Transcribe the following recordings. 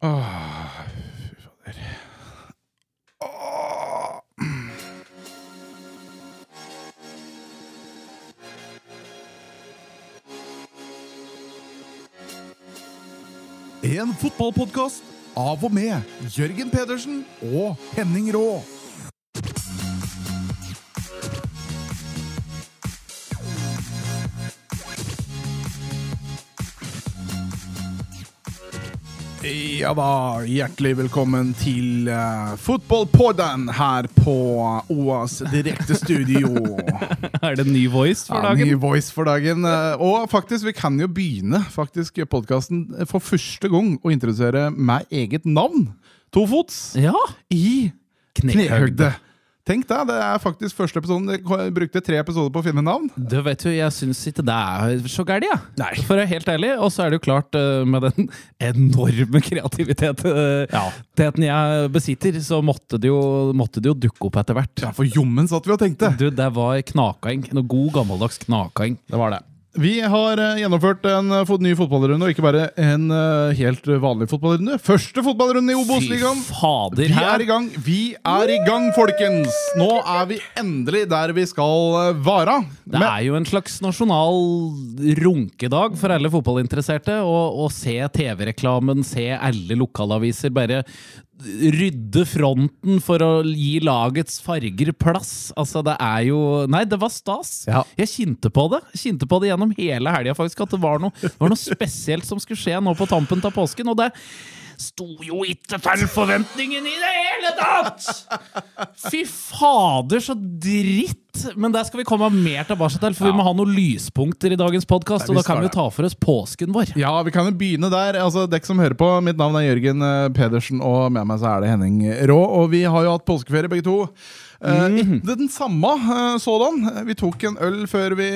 Fy fader. En fotballpodkast av og med Jørgen Pedersen og Henning Rå. Ja da, hjertelig velkommen til uh, Fotballpodden her på OAs direkte studio. Er det ny voice for Ja, dagen? ny voice for dagen. Og faktisk, vi kan jo begynne faktisk podkasten for første gang å introdusere meg eget navn. Tofots Ja! i Knehøgde. Knehøgde. Tenk deg, det er faktisk første episoden. Jeg brukte tre episoder på å finne navn. Du vet jo, Jeg syns ikke det er så gærent, ja. Nei. For å være helt ærlig. Og så er det jo klart, eh, med den enorme kreativiteten jeg besitter, så måtte det, jo, måtte det jo dukke opp etter hvert. Ja, For jommen satt vi og tenkte. Du, det var knakaing. Noe god, gammeldags knakaing. Det var det. Vi har eh, gjennomført en eh, ny fotballrunde, og ikke bare en eh, helt vanlig fotballrunde. Første fotballrunde i Obos-ligaen. Vi er i gang, vi er i gang, folkens! Nå er vi endelig der vi skal være. Det er jo en slags nasjonal runkedag for alle fotballinteresserte. Å se TV-reklamen, se alle lokalaviser bare rydde fronten for å gi lagets farger plass. Altså, det er jo Nei, det var stas. Ja. Jeg kjente på det kjente på det gjennom hele helga, faktisk, at det var noe, det var noe spesielt som skulle skje nå på tampen av påsken. Og det sto jo ikke til forventningen i det hele tatt! Fy fader, så dritt! Men der skal vi komme mer tilbake til, for vi må ha noen lyspunkter i dagens podkast. Og da kan vi ta for oss påsken vår. Ja, vi kan jo begynne der. Altså, Dekk som hører på, mitt navn er Jørgen eh, Pedersen, og med meg så er det Henning Rå. Og vi har jo hatt påskeferie, begge to. Eh, ikke den samme uh, sådan. Vi tok en øl før vi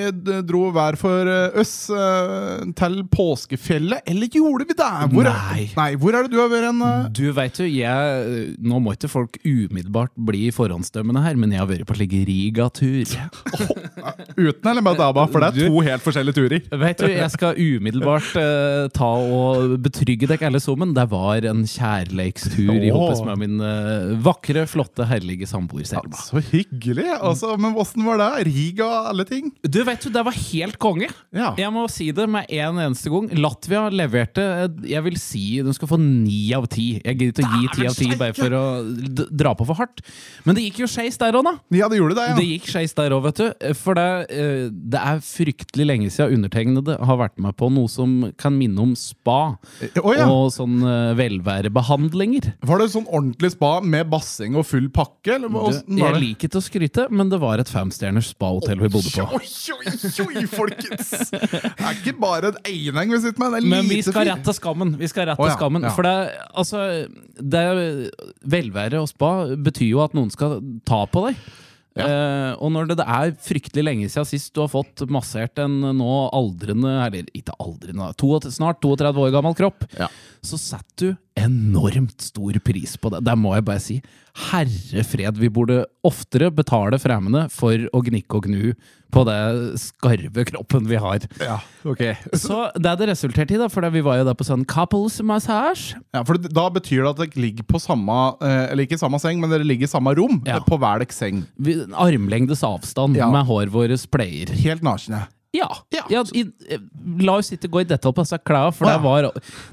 dro hver for oss til påskefjellet. Eller gjorde vi det? Hvor, Nei. nei, hvor er det du har vært hen? Du vet jo, jeg Nå må ikke folk umiddelbart bli forhåndsdømmende her, men jeg har vært på slik Riga-tur. Uten eller med dama? For det er to helt forskjellige turer. Vet du, Jeg skal umiddelbart uh, ta og betrygge dere alle sammen. Det var en kjærleikstur i hoppes med min uh, vakre, flotte, herlige samboer Selma. Så hyggelig! Altså, men åssen var det? Riga, og alle ting? Du vet jo, Det var helt konge. Ja. Jeg må si det med en eneste gang. Latvia leverte eh, Jeg vil si de skal få ni av ti. Jeg gidder ikke å gi ti av ti bare for å dra på for hardt. Men det gikk jo skeis der òg, da. Ja, det gjorde det, ja. Det gikk skeis der òg, vet du. For det, eh, det er fryktelig lenge siden undertegnede har vært med på noe som kan minne om spa. Oh, ja. Og sånn eh, velværebehandlinger. Var det sånn ordentlig spa med basseng og full pakke? Eller, Du, jeg liker ikke å skryte, men det var et femstjerners spahotell vi bodde på. Oi, oi, oi, folkens! Det er ikke bare en eineng vi sitter med, det er en Men vi skal rette skammen. Vi skal rette oh, ja, skammen. For det, altså, det Velvære og spa betyr jo at noen skal ta på deg. Eh, og når det, det er fryktelig lenge siden sist du har fått massert en nå aldrende Eller ikke aldrende, to, snart 32 år gammel kropp, Ja. så setter du enormt stor pris på det. Det må jeg bare si. Herre fred, vi burde oftere betale fremmede for å gnikke og gnu på det skarve kroppen vi har. Ja, ok. Så det det resulterte i, da, for vi var jo der på sånn couples massage. Ja, for da betyr det at dere ligger på samme eh, Eller ikke samme seng, men dere ligger i samme rom Ja. på hver deres seng. Vi, armlengdes avstand Ja. med hår vårt pleier. Helt nakne. Ja. Ja. ja i, eh, la oss ikke gå i detalj på disse klærne, for ja. det, var,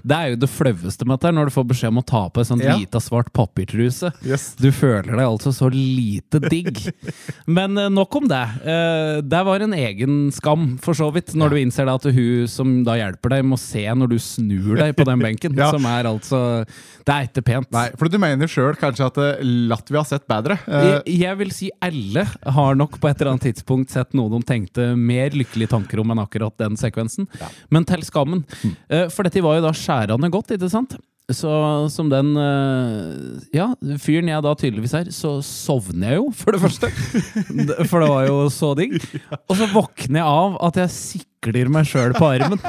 det er jo det flaueste med dette, når du får beskjed om å ta på en sånn lita svart papirtruse. Yes. Du føler deg altså så lite digg. Men eh, nok om det. Eh, det var en egen skam, for så vidt, når du innser at hun som da hjelper deg, må se når du snur deg på den benken. Som er altså Det er ikke pent. Nei, for du mener sjøl kanskje at Latvia har sett bedre? Jeg, jeg vil si alle har nok på et eller annet tidspunkt sett noe de tenkte mer lykkelige tanker om enn akkurat den sekvensen. Men til skammen. Mm. For dette var jo da skjærende godt, ikke sant? Så som den eh, Ja, fyren jeg da tydeligvis er, så sovner jeg jo, for det første. For det var jo så digg. Og så våkner jeg av at jeg sikler meg sjøl på armen.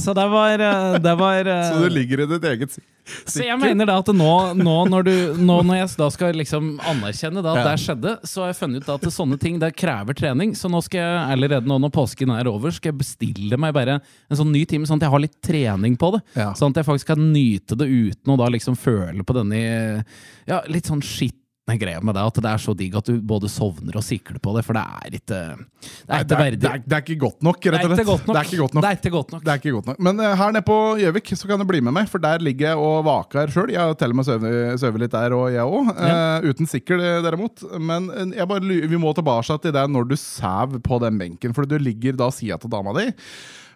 Så det var, eh, det var eh, Så du ligger i ditt eget sikker? Så jeg mener da at nå, nå, når, du, nå når jeg da skal liksom anerkjenne da at det skjedde, så har jeg funnet ut at sånne ting det krever trening. Så nå skal jeg allerede nå når påsken er over, skal jeg bestille meg bare en sånn ny time, sånn at jeg har litt trening på det. Sånn at jeg faktisk kan nyte det uten å da liksom føle på denne ja, litt sånn skitne greia med det. At det er så digg at du både sovner og sikler på det, for det er ikke Det er ikke er, verdig. det, er, det er ikke godt nok, rett og Det er slett. Det er ikke godt nok. Det er ikke godt nok. Det er ikke godt nok. Men uh, her nede på Gjøvik så kan du bli med meg, for der ligger jeg og vaker sjøl. Jeg har til og med sovet litt der, og jeg òg. uten sikkel, eh, derimot. Men uh, jeg bare, vi må tilbake til det når du sover på den benken, for du ligger da sida til dama di.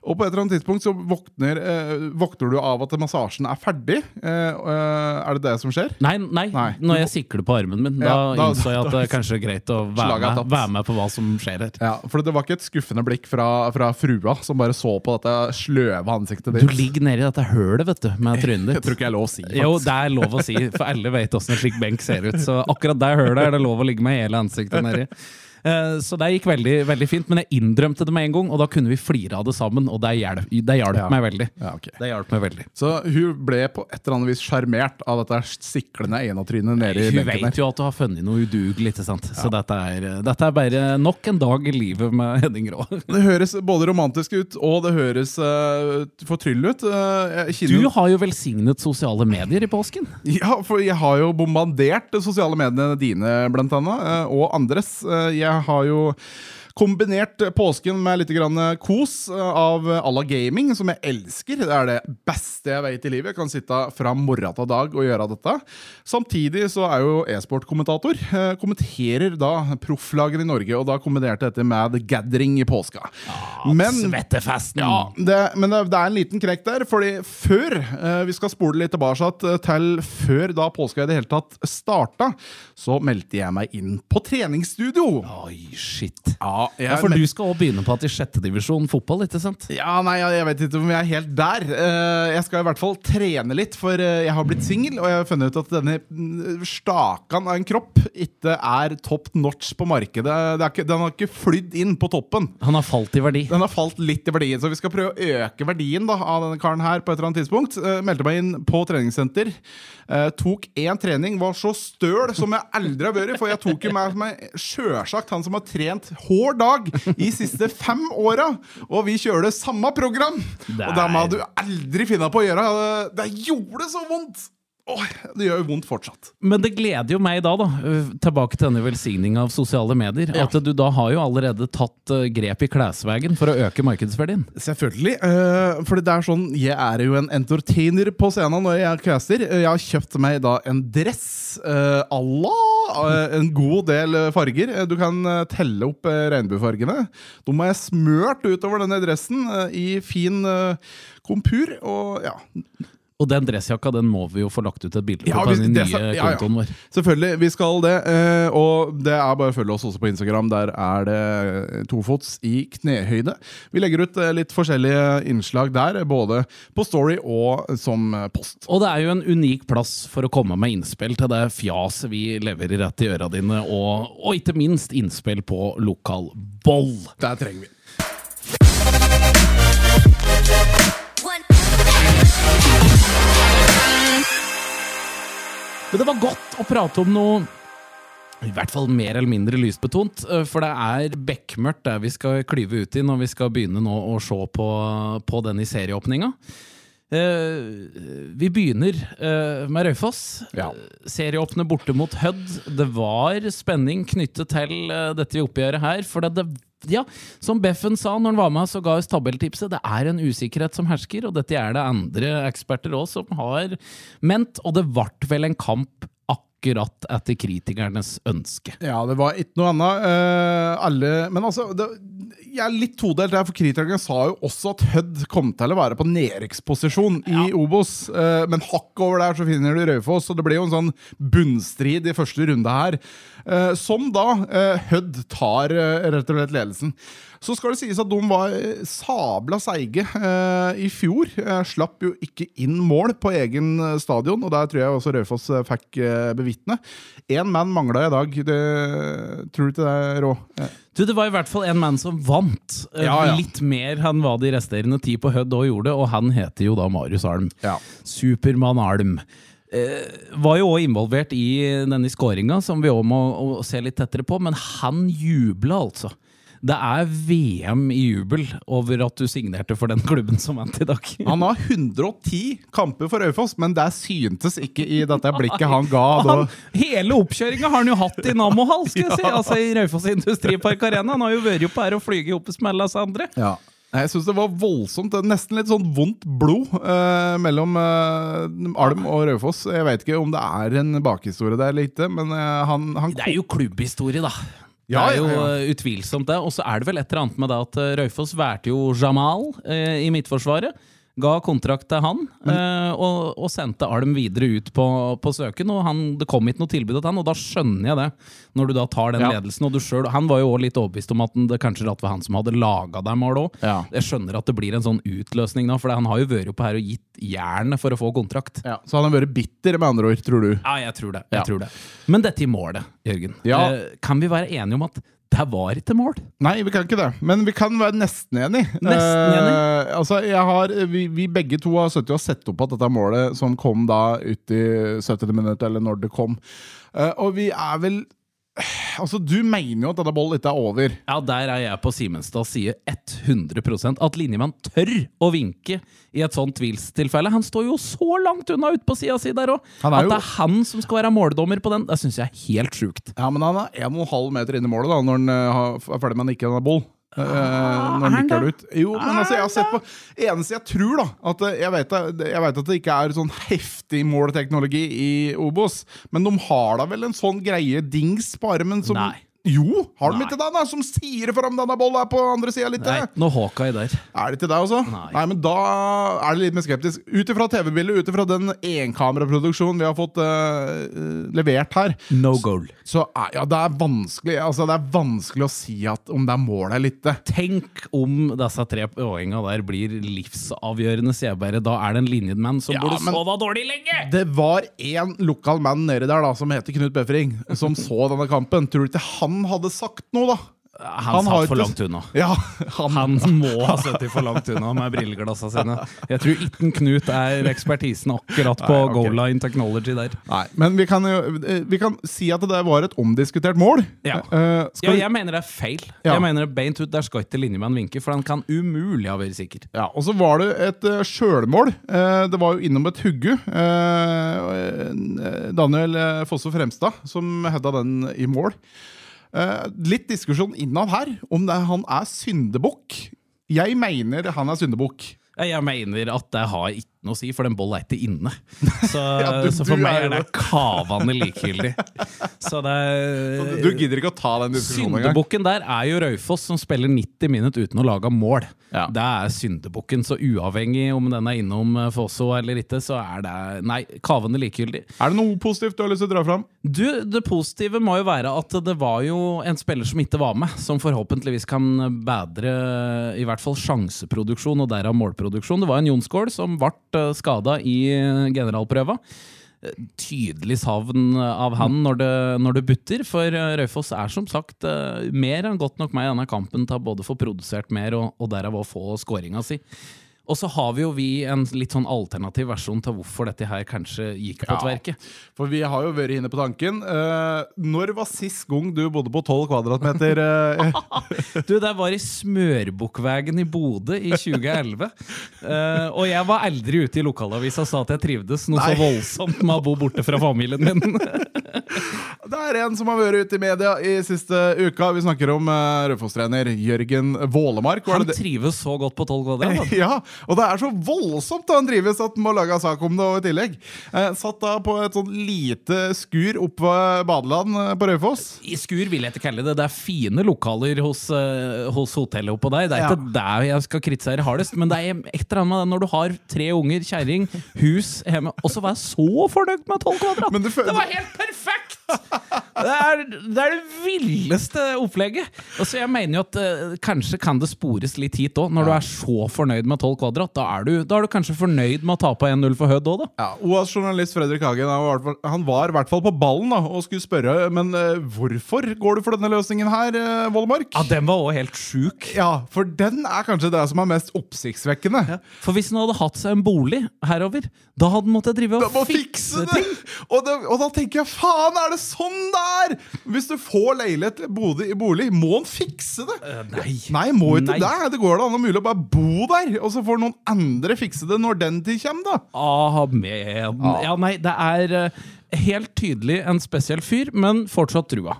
Og på et eller annet tidspunkt så våkner, eh, våkner du av at massasjen er ferdig. Eh, eh, er det det som skjer? Nei, nei, Nei. når jeg sikler på armen min, da, Ja, da- innså jeg at det er kanskje greit å være med, være med på hva som skjer her. Ja, For det var ikke et skuffende blikk fra, fra frua som bare så på dette sløve ansiktet ditt. Du ditt. ligger nedi dette hølet vet du, med trynet Jeg tror ikke jeg er lov å si Faktisk. Jo, det er lov å si, for alle vet åssen en slik benk ser ut. Så akkurat der hølet er det lov å ligge med hele ansiktet nedi. Eh, Så det gikk veldig, veldig fint, men jeg innrømte det med en gang, og da kunne vi flire av det sammen, og det hjalp, Ja. meg veldig. Ja, okay. Det hjalp meg veldig. Så hun ble på et eller annet vis sjarmert av dette siklende enatrynet nede i Hun vet jo at du har funnet noe udugelig, ikke sant? Så dette er, dette er bare nok en dag i livet med Henning Rå. Det høres både romantisk ut, og det høres uh, fortryllende ut. Uh, jeg Du har jo velsignet sosiale medier i påsken. Ja, for jeg har jo bombardert sosiale mediene dine, blant annet, eh, og andres. Eh, Har jo kombinert påsken med litt grann kos eh, av à la gaming, som jeg elsker. Det er det beste jeg vet i livet. Jeg kan sitte fra morgen til dag og gjøre dette. Samtidig så er jo e-sportkommentator. Eh, Kommenterer da profflagene i Norge, og da kombinerte dette med The Gathering i påska. Men Svettefesten! ja, det, men det, det er en liten krekk der, fordi før eh, Vi skal spole litt tilbake til før da påska i det hele tatt starta, så meldte jeg meg inn på treningsstudio. Oi, shit. Ja, jeg, Ja, for men- du skal også begynne på at i sjette divisjon fotball, ikke sant? ja, nei, jeg vet ikke om jeg er helt der. Eh, Jeg skal i hvert fall trene litt, for eh, jeg har blitt singel, og jeg har funnet ut at denne mm, stakan av en kropp ikke er top notch på markedet. Det ikke, den har ikke flydd inn på toppen. Han har falt i verdi. Den har falt litt i verdien, så vi skal prøve å øke verdien da, av denne karen her på et eller annet tidspunkt. Eh, meldte meg inn på treningssenter. Tok én trening, var så støl som jeg aldri har vært. For jeg tok jo med meg sjølsagt han som har trent hver dag i siste fem åra. Og vi kjører samme program! Det Og det må du aldri finne på å gjøre. Det, det gjorde så vondt! Åh, det gjør jo vondt fortsatt. Men det gleder jo meg da, da, øh, tilbake til denne velsigninga av sosiale medier, at du da har jo allerede tatt øh, grep i klesvegen for å øke markedsverdien. Selvfølgelig. Uh, for det er sånn, jeg er jo en entertainer på scenen når jeg. Eh, Jeg har kjøpt meg da en dress uh, à la en god del farger. Du kan telle opp regnbuefargene. De er smørt utover denne dressen i fin kompur. Og ja, Og den dressjakka den må vi jo få lagt ut et bilde på Ja, på den nye ja, ja. kontoen vår. Selvfølgelig, vi skal det. eh, og det er bare å følge oss også på Instagram. Der er det tofots i knehøyde. Vi legger ut eh, litt forskjellige innslag der, både på Story og som eh, post. Og det er jo en unik plass for å komme med innspill til det fjaset vi leverer rett i øra dine, og, og ikke minst innspill på lokal boll. Der trenger vi. Men det var godt å prate om noe i hvert fall mer eller mindre lysbetont, øh, for det er bekmørkt der vi skal klyve ut i når vi skal begynne nå å se på, på den i serieåpninga. Eh, vi begynner eh, med Raufoss. Ja. Serieåpner borte mot Hødd. Det var spenning knyttet til eh, dette oppgjøret her. For det, det, ja, som Beffen sa når han var med og ga oss tabelltipset, det er en usikkerhet som hersker, og dette er det andre eksperter òg som har ment. Og det ble vel en kamp akkurat etter kritikernes ønske. Ja, det var ikke noe annet. Uh, alle, men altså, det, jeg er litt todelt her, for kritikerne sa jo også at Hødd kom til å være på nedrykksposisjon i Obos. Uh, men hakk over der så finner du Raufoss, og det ble jo en sånn bunnstrid i første runde her. Uh, som da Hødd tar rett og slett ledelsen. Så skal det sies at de var sabla seige eh, i fjor. Eh, slapp jo ikke inn mål på egen stadion, og der tror jeg også Raufoss fikk eh, bevitne. Én mann mangla i dag. Det, tror du ikke det er rå? Du, Det var i hvert fall en mann som vant. eh, Ja, ja. Litt mer enn hva de resterende ti på Hødd òg gjorde, og han heter jo da Marius Alm. Ja. Supermann Alm. Eh, var jo òg involvert i denne skåringa, som vi òg må å se litt tettere på, men han jubla altså. Det er VM i jubel over at du signerte for den klubben som vant i dag. Han har 110 kamper for Aufoss, men det syntes ikke i dette blikket han ga. Han, hele oppkjøringa har han jo hatt i Nammohall, skal jeg si. Altså i Raufoss Industripark Arena. Han har jo vært oppe her og flyget opp med alle oss andre. Ja. Jeg syns det var voldsomt. Nesten litt sånn vondt blod eh, mellom eh, Alm og Raufoss. Jeg vet ikke om det er en bakhistorie der eller ikke, men eh, han, han Det er jo klubbhistorie, da. Ja, det er jo ja, ja. eh, utvilsomt det. Og så er det vel et eller annet med det at eh, Raufoss valgte jo Jamal eh, i Midtforsvaret. Ga kontrakt til han, eh, og, og sendte Alm videre ut på, på søken. Og han, det kom ikke noe tilbud til han, og da skjønner jeg det. Når du da tar den Ja. ledelsen. Og du selv, han var jo også litt overbevist om at det kanskje var han som hadde laga deg mål òg. Ja. Jeg skjønner at det blir en sånn utløsning nå, for han har jo vært oppe her og gitt jernet for å få kontrakt. ja, Så han har vært bitter, med andre ord, tror du? Ja, jeg tror det. Jeg tror det. Men dette i målet, Jørgen. Eh, kan vi være enige om at det var ikke mål? Nei, vi kan ikke det. Men vi kan være nesten enig. Nesten enig? Eh, altså, jeg har, vi, vi begge to har sittet og sett opp at dette målet som kom da ut i 70. minutt, eller når det kom. Eh, og vi er vel Altså, Du mener jo at denne ballen ikke er over. Ja, der er jeg på Simenstads side 100% At linjemann tør å vinke i et sånt tvilstilfelle. Han står jo så langt unna ute på sida si der òg! At jo- det er han som skal være måldommer på den, det syns jeg er helt sjukt. Ja, men han er 1,5 meter inn i målet da når han eh, er ferdig med å nikke denne Eh, når han det ut. Jo, men altså, jeg har sett på Eneste jeg tror, da at eh, Jeg vet, jeg vet at det ikke er sånn heftig målteknologi i Obos, men de har da vel en sånn greie dings på armen som Nei. Jo, har de Nei. ikke den, da, Som sier fra om denne bollen er på andre sida litt? Nei, nå nå Hawkeye der. Er det ikke det, altså? Nei. men da er det litt mer skeptisk. Ut ifra TV-bildet, ut ifra den enkameraproduksjonen vi har fått uh, levert her, No goal. så så, ja, det er vanskelig Altså det er vanskelig å si at om det er mål eller ikke. Tenk om disse tre poengene der blir livsavgjørende, sier jeg bare. Da er det en linjemann som Ja, burde sove dårlig lenge! Det var en lokal mann nedi der da som heter Knut Befring, som så denne kampen. Tror du ikke han hadde sagt noe, da? Han, han satt for langt unna. Ja, han, Han må ha sittet for langt unna med brilleglassene sine. Jeg tror ikke Knut er ekspertisen akkurat på Nei, ok. goal line technology der. Nei, men vi kan eh, Vi kan si at det var et omdiskutert mål. Ja. uh, skal Ja, jeg mener det er feil. Ja. Jeg mener det beint ut Der skal ikke linjemann vinke, for han kan umulig ha vært sikker. Ja, og så var det et uh, sjølmål. Uh, det var jo innom et hugge. Uh, Daniel Fosse Fremstad som hedda den i mål. Eh, litt diskusjon innad her om det, han er syndebukk. Jeg mener han er syndebukk. Jeg mener at det har ikke noe å si, for den bollen er ikke inne. Så, Ja, du- så for meg er det kavende likegyldig. Så det er Du gidder ikke å ta den diskusjonen engang? Syndebukken der er jo Raufoss, som spiller 90 minutter uten å lage mål. Ja. Det er syndebukken, så uavhengig om den er innom eh, Fosso eller ikke, så er det Nei, kavende likegyldig. Er det noe positivt du har lyst til å dra fram? Du, Det positive må jo være at det var jo en spiller som ikke var med, som forhåpentligvis kan bedre i hvert fall sjanseproduksjon og derav målproduksjon. Det var en Jonsgaard som ble skada i eh, generalprøva. Eh, Tydelig savn av han når det, når det butter, for eh, Raufoss er som sagt eh, mer enn godt nok meg i denne kampen til å både få produsert mer og, og derav å få skåringa si. Og så har vi jo vi en litt sånn alternativ versjon til hvorfor dette her kanskje gikk på Ja. tverke. For vi har jo vært inne på tanken. Uh, når var sist gang du bodde på 12 kvadratmeter? eh, Du, det var i Smørbukkvegen i Bodø i 2011. Uh, og jeg var aldri ute i lokalavisa og sa at jeg trivdes noe så voldsomt med å bo borte fra familien min. Det er en som har vært ute i media i siste uka. Vi snakker om uh, Raufoss-trener Jørgen Vålemark. Han trives så godt på 12 kvadrat. Ja, og det er så voldsomt han trives at han må lage sak om det i tillegg. Eh, satt da på et sånn lite skur oppe ved badeland eh, på Raufoss. I skur vil jeg ikke kalle det. Det er fine lokaler hos, uh, hos hotellet oppå der. Det er Ja. ikke der jeg skal kritisere hardest, men det er et eller annet med det når du har tre unger, kjerring, hus hjemme, og så være så fornøyd med 12 kvadrat! Det, Det var helt perfekt! Det er, det er det villeste opplegget! Altså, jeg mener jo at eh, kanskje kan det spores litt hit òg, når du er så fornøyd med 12 kvadrat. Da er, du, da er du kanskje fornøyd med å tape 1-0 for Hødd òg, da. Ja, OAS-journalist Fredrik Hagen han var, i hvert fall- han var i hvert fall på ballen da, og skulle spørre Men eh, hvorfor går du for denne løsningen her, eh, Vollemark? Ja, den var òg helt sjuk. Ja, for den er kanskje det som er mest oppsiktsvekkende. For hvis han hadde hatt seg en bolig herover, da hadde han måttet drive og fikse, fikse det! Og, det, og da tenker jeg faen, er det sånn det er?! Hvis du får leilighet i Bodø i bolig, må han fikse det? nei. Nei, må ikke Nei. det. Det går da an å mulig å bare bo der, og så får noen andre fikse det når den tid kommer, da. Amen. Ja, nei, det er eh, helt tydelig en spesiell fyr, men fortsatt trua.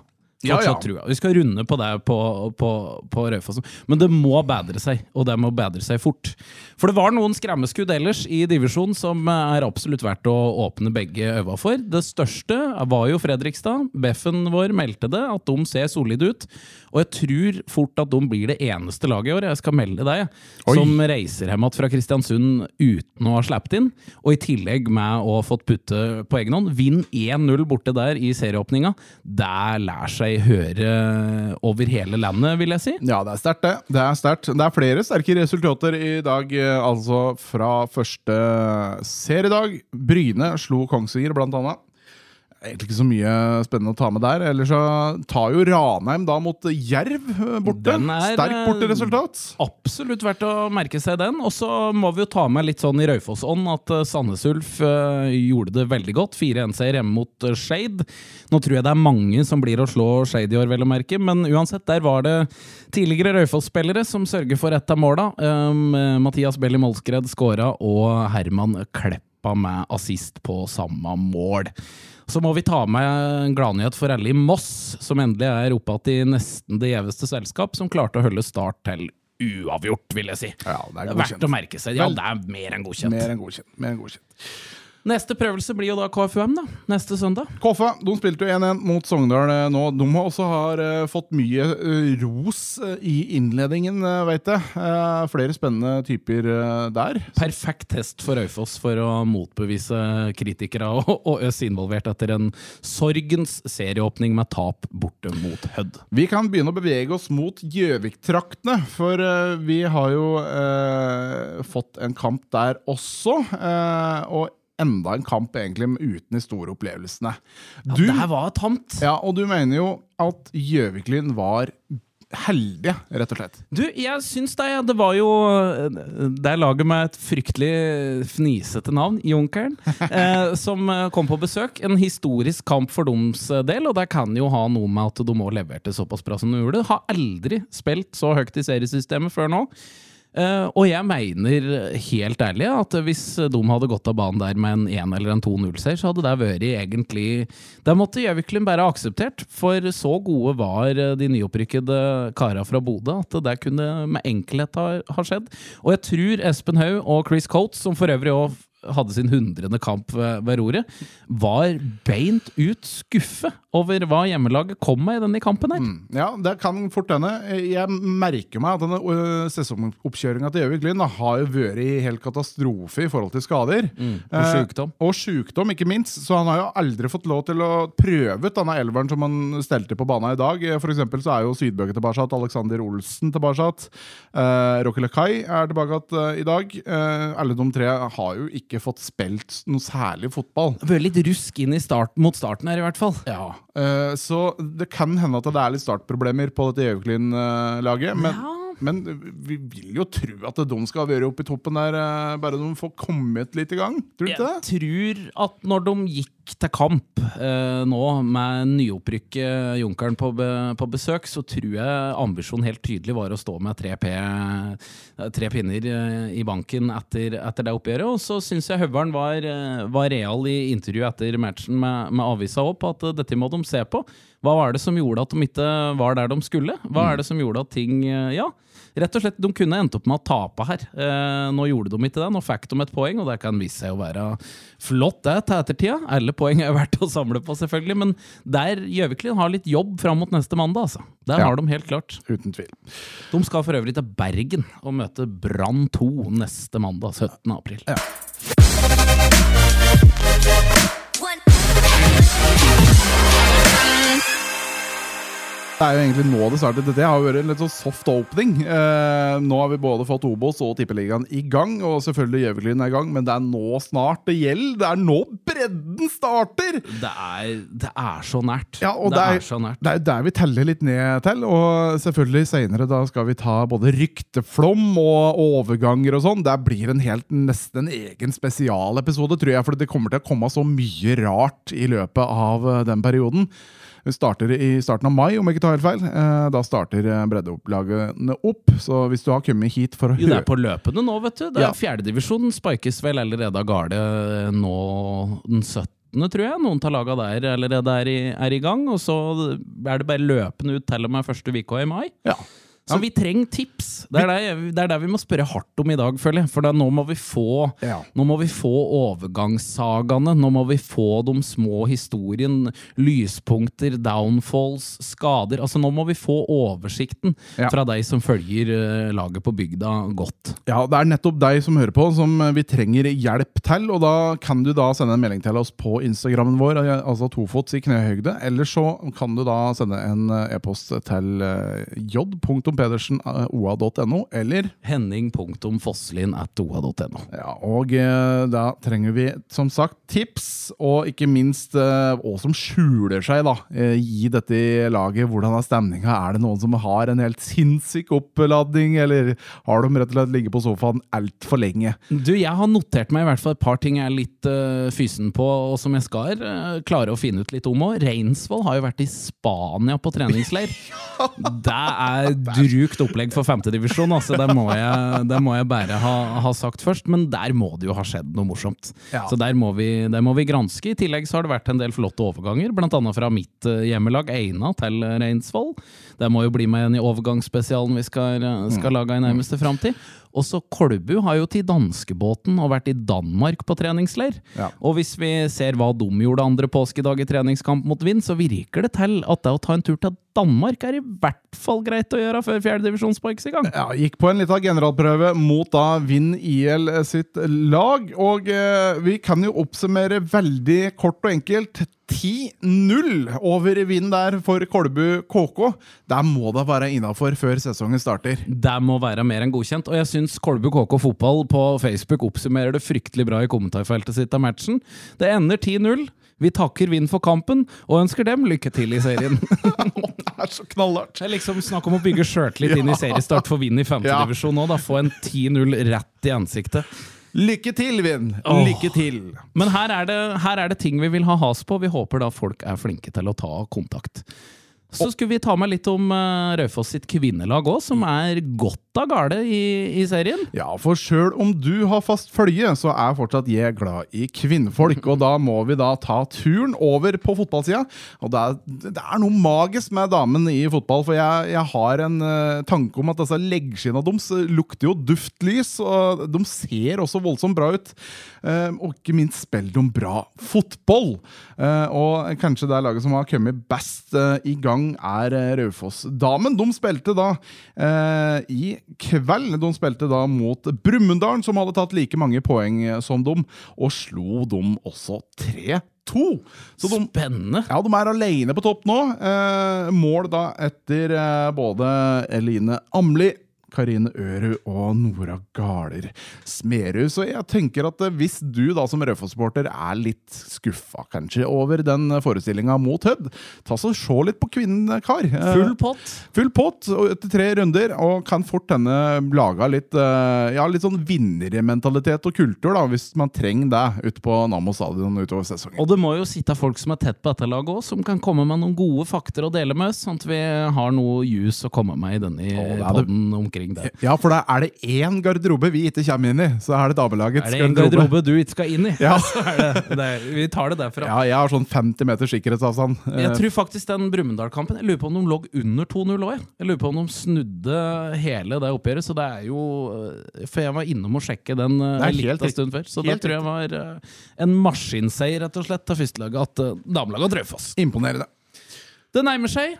Ja, ja. trua. Vi skal runde på det på, på, på Raufoss. Men det må bedre seg, og det må bedre seg fort. For det var noen skremmeskudd ellers i divisjonen som er absolutt verdt å åpne begge øva for. Det største var jo Fredrikstad. Beffen vår meldte det, at de ser solide ut. Og jeg tror fort at de blir det eneste laget i år, jeg skal melde deg, Oi. som reiser hjem igjen fra Kristiansund uten å ha sluppet inn. Og i tillegg med å ha fått putte på egen hånd. Vinn 1-0 borte der i serieåpninga. Det lærer seg høre over hele landet, vil jeg si. Ja, det er sterkt, det. Det er sterkt. Det er flere sterke resultater i dag, eh, altså fra første seriedag. Bryne slo Kongsvinger, blant annet. Egentlig ikke så mye spennende å ta med der. Ellers så tar jo Ranheim da mot Jerv eh, borte. Er, Sterkt borteresultat. Absolutt verdt å merke seg den. Og så må vi jo ta med litt sånn i Raufoss-ånd at eh, Sandnes Ulf eh, gjorde det veldig godt. 4-1-seier hjemme mot Shade. Nå tror jeg det er mange som blir å slå Shade i år, vel å merke, men uansett, der var det tidligere Raufoss-spillere som sørger for ett av måla. Um, eh, Mathias Belli Molskred skåra, og Herman Kleppa med assist på samme mål. Så må vi ta med en gladnyhet for alle i Moss, som endelig er oppe igjen i nesten det gjeveste selskap, som klarte å holde start til uavgjort, vil jeg si. Ja, det er godkjent. Verdt å merke seg. Ja, det er mer enn godkjent. Mer enn godkjent. Mer enn godkjent. Neste prøvelse blir jo da KFUM, da. Neste søndag. Koffa de spilte jo 1-1 mot Sogndal eh, nå. De har også har eh, fått mye eh, ros i innledningen, uh, veit jeg. Flere spennende typer der. Perfekt test for Øyfoss for å motbevise kritikere og, og Øs involvert etter en sorgens serieåpning med tap borte mot Hødd. Vi kan begynne å bevege oss mot Gjøvik-traktene, for vi har jo eh, fått en kamp der også. eh, og enda en kamp egentlig uten de store opplevelsene. Du, Det her var tamt. ja, og du mener jo at Gjøviklyn var heldige, rett og slett. Du, jeg syns det. ja. Det var jo Det er laget med et fryktelig fnisete navn, Junkeren, eh, som kom på besøk. En historisk kamp for deres del, og det kan jo ha noe med at de òg leverte såpass bra som de gjorde. Har aldri spilt så høyt i seriesystemet før nå. Eh, og jeg mener helt ærlig at hvis de hadde gått av banen der med en 1- eller en 2-0-seier, så hadde det vært egentlig Det måtte Gjøviklund bare akseptert, for så gode var de nyopprykkede kara fra Bodø at det kunne med enkelhet ha, ha skjedd. Og jeg tror Espen Haug og Chris Coates, som for øvrig òg hadde sin hundrede kamp ved, roret, var beint ut skuffe over hva hjemmelaget kom med i denne kampen her. Ja, det kan fort hende. Jeg merker meg at denne øh, sesongoppkjøringa til Gjøvik Lyn har jo vært i helt katastrofe i forhold til skader. og Eh, sykdom. og sjukdom, ikke minst. Så han har jo aldri fått lov til å prøve ut denne elveren som han stelte på banen i dag. For eksempel så er jo Sydbøke tilbake, Alexander Olsen tilbake. Uh, Rocky Lakai er tilbake eh, i dag. Eh, alle de tre har jo ikke fått spilt noe særlig fotball. Vært litt rusk inn i start, mot starten her, i hvert fall. Ja, uh, Så det kan hende at det er litt startproblemer på dette Gjøviklyn-laget. Men, Ja. Men vi vil jo tro at de skal være oppe i toppen der, eh, bare de får kommet litt i gang. Tror du ikke det? Jeg tror at når de gikk til kamp eh, nå med nyopprykket Junkeren på, be, på besøk, så tror jeg ambisjonen helt tydelig var å stå med tre, P, tre pinner eh, i banken etter, etter det oppgjøret. Og så syns jeg Høveren var, eh, var real i intervjuet etter matchen med, med avisa opp, at eh, dette må de se på. Hva var det som gjorde at de ikke var der de skulle? Hva er det som gjorde at ting eh, Ja, rett og slett, de kunne endt opp med å tape her. Eh, nå gjorde de ikke det, nå fikk de et poeng, og det kan vise seg å være flott det til ettertida. Alle poeng er verdt å samle på, selvfølgelig, men der Gjøviklin har litt jobb fram mot neste mandag, altså. Der Ja. har de helt klart. Uten tvil. De skal for øvrig til Bergen og møte Brann 2 neste mandag, 17. april. One. Det er jo egentlig nå det startet. Dette har jo vært en litt sånn soft opening. Eh, nå har vi både fått Obos og Tippeligaen i gang, og selvfølgelig Gjøviklyn er i gang, men det er nå snart det gjelder. Det er nå bredden starter! Det er, det er så nært. Ja, og det, det er, er- så nært. Det er der vi teller litt ned til, og selvfølgelig senere da skal vi ta både rykteflom og overganger og sånn. Det blir en helt nesten en egen spesialepisode, tror jeg, for det kommer til å komme så mye rart i løpet av eh, den perioden. Vi starter i starten av mai, om jeg ikke tar helt feil. Eh, Da starter eh, breddeopplagene opp, så hvis du har kommet hit for å Jo, det er på løpende nå, vet du. Det Ja. er Fjerdedivisjon spikes vel allerede av garde nå den 17., tror jeg. Noen av laga der allerede er i, er i gang. Og så er det bare løpende ut til og med første uka i mai. Ja. Så vi trenger tips. Det er der, det er det, vi må spørre hardt om i dag, føler jeg. For da, nå må vi få Ja. Nå må vi få overgangssagaene. Nå må vi få de små historien. Lyspunkter, downfalls, skader. Altså Nå må vi få oversikten Ja. fra de som følger uh, laget på bygda godt. Ja, det er nettopp deg som hører på, som vi trenger hjelp til. Og da kan du da sende en melding til oss på Instagrammen vår, altså tofots i knehøyde. Eller så kan du da sende en eh, e-post til uh, j.pedersen.oa.no, eller oa.no, eller henning.fosslin.oa.no. ja, Og eh, da trenger vi som sagt tips, og ikke minst eh, hva som skjuler seg da eh, i dette laget. Hvordan er stemninga? Er det noen som har en helt sinnssyk oppladning, eller har de rett og slett ligget på sofaen altfor lenge? Du, jeg har notert meg i hvert fall et par ting jeg er litt uh, fysen på, og som jeg skal eh, klare å finne ut litt om òg. Reinsvoll har jo vært i Spania på treningsleir. Det er drukt opplegg for femtedivisjon, altså. Det må, jeg, det må jeg bare ha, ha sagt først. Men der må det jo ha skjedd noe morsomt. Ja. Så der må, vi, der må vi granske. I tillegg så har det vært en del flotte overganger, annet fra mitt eh, hjemmelag Eina til Reinsvoll. Det må jo bli med igjen i overgangsspesialen vi skal, eh, skal lage i nærmeste framtid. Også Kolbu har jo til danskebåten og vært i Danmark på treningsleir. Ja. Og hvis vi ser hva de gjorde andre påskedag i treningskamp mot Vind, så virker det til at det å ta en tur til Danmark er i hvert fall greit å gjøre før fjerdedivisjonsparks i gang. Ja, gikk på en liten generalprøve mot da Vind IL sitt lag. Og eh, vi kan jo oppsummere veldig kort og enkelt. 10-0 over Vind der for Kolbu KK. Der må da være innafor før sesongen starter. Det må være mer enn godkjent, og jeg syns Kolbu KK Fotball på Facebook oppsummerer det fryktelig bra i kommentarfeltet sitt av matchen. Det ender 10-0. Vi takker Vind for kampen, og ønsker dem lykke til i serien. Det er så knallhardt! Det er liksom snakk om å bygge sjøltillit inn i seriestart for Vind i femtedivisjon nå. da Få en 10-0 rett i ansiktet. Lykke til, Vin! Lykke til! Men her er, det, her er det ting vi vil ha has på. Vi håper da folk er flinke til å ta kontakt. Så skulle vi ta med litt om uh, Raufoss sitt kvinnelag òg, som er godt av gale i, i serien. Ja, for sjøl om du har fast følge, så er fortsatt jeg glad i kvinnfolk. Og da må vi da ta turen over på fotballsida. Og det er, det er noe magisk med damen i fotball, for jeg, jeg har en uh, tanke om at disse leggskinna deres lukter jo duftlys, og de ser også voldsomt bra ut. Uh, og ikke minst spiller de bra fotball. Og kanskje det er laget som har kommet best i gang, er uh, Raufoss-damen. De spilte da eh, i kveld. De spilte da mot Brumunddal, som hadde tatt like mange poeng eh, som dem, og slo dem også 3-2. Så de, Spennende. ja, de er alene på topp nå. Eh, mål da etter eh, både Eline Amli, Karine Ørud og Nora Galer Smerud. Så jeg tenker at eh, hvis du da som Raufoss-supporter er litt skuffa kanskje over den forestillinga mot Hødd, ta så se litt på kvinnen, kar. Eh, Full pott. Full pott etter tre runder, og kan fort hende laga litt eh, Ja, litt sånn vinnermentalitet og kultur, da, hvis man trenger det ute på Nammo stadion utover sesongen. Og det må jo sitte folk som er tett på dette laget òg, som kan komme med noen gode fakter å dele med oss, sånn at vi har noe jus å komme med i denne poden det er omkring det. Ja, for da er det én garderobe vi ikke kommer inn i, så er det damelagets Er det en garderobe du ikke skal inn i? Ja. Så er det, det, vi tar det derfra. Ja, jeg har sånn 50 meter sikkerhetsavstand. Eh, Jeg tror faktisk den Brumunddal-kampen Jeg lurer på om de lå under 2-0 òg. Jeg. lurer på om de snudde hele det oppgjøret. Så det er jo eh, For jeg var innom og sjekke den en helt en stund før. Så det tror jeg var eh, en maskinseier, rett og slett, til førstelaget at damelaget har Raufoss. Imponerende. Det nærmer seg.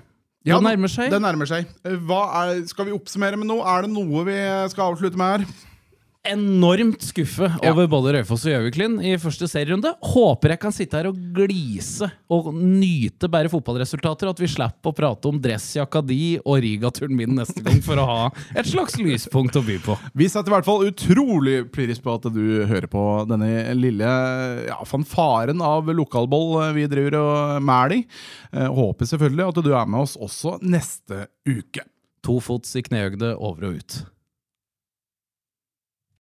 Ja, det nærmer seg. Det nærmer seg. Hva er, skal vi oppsummere med noe? Er det noe vi skal avslutte med her? Enormt skuffe Ja. over både Raufoss og Gjøviklin i første serierunde. Håper jeg kan sitte her og glise og nyte bare fotballresultater. og At vi slipper å prate om dressjakka di og Riga-turen min neste gang, for å ha et slags lyspunkt å by på. Vi setter i hvert fall utrolig pris på at du hører på denne lille ja, fanfaren av lokalboll vi driver og mæler i. Eh, Håper selvfølgelig at du er med oss også neste uke. To fots i knehøgde over og ut.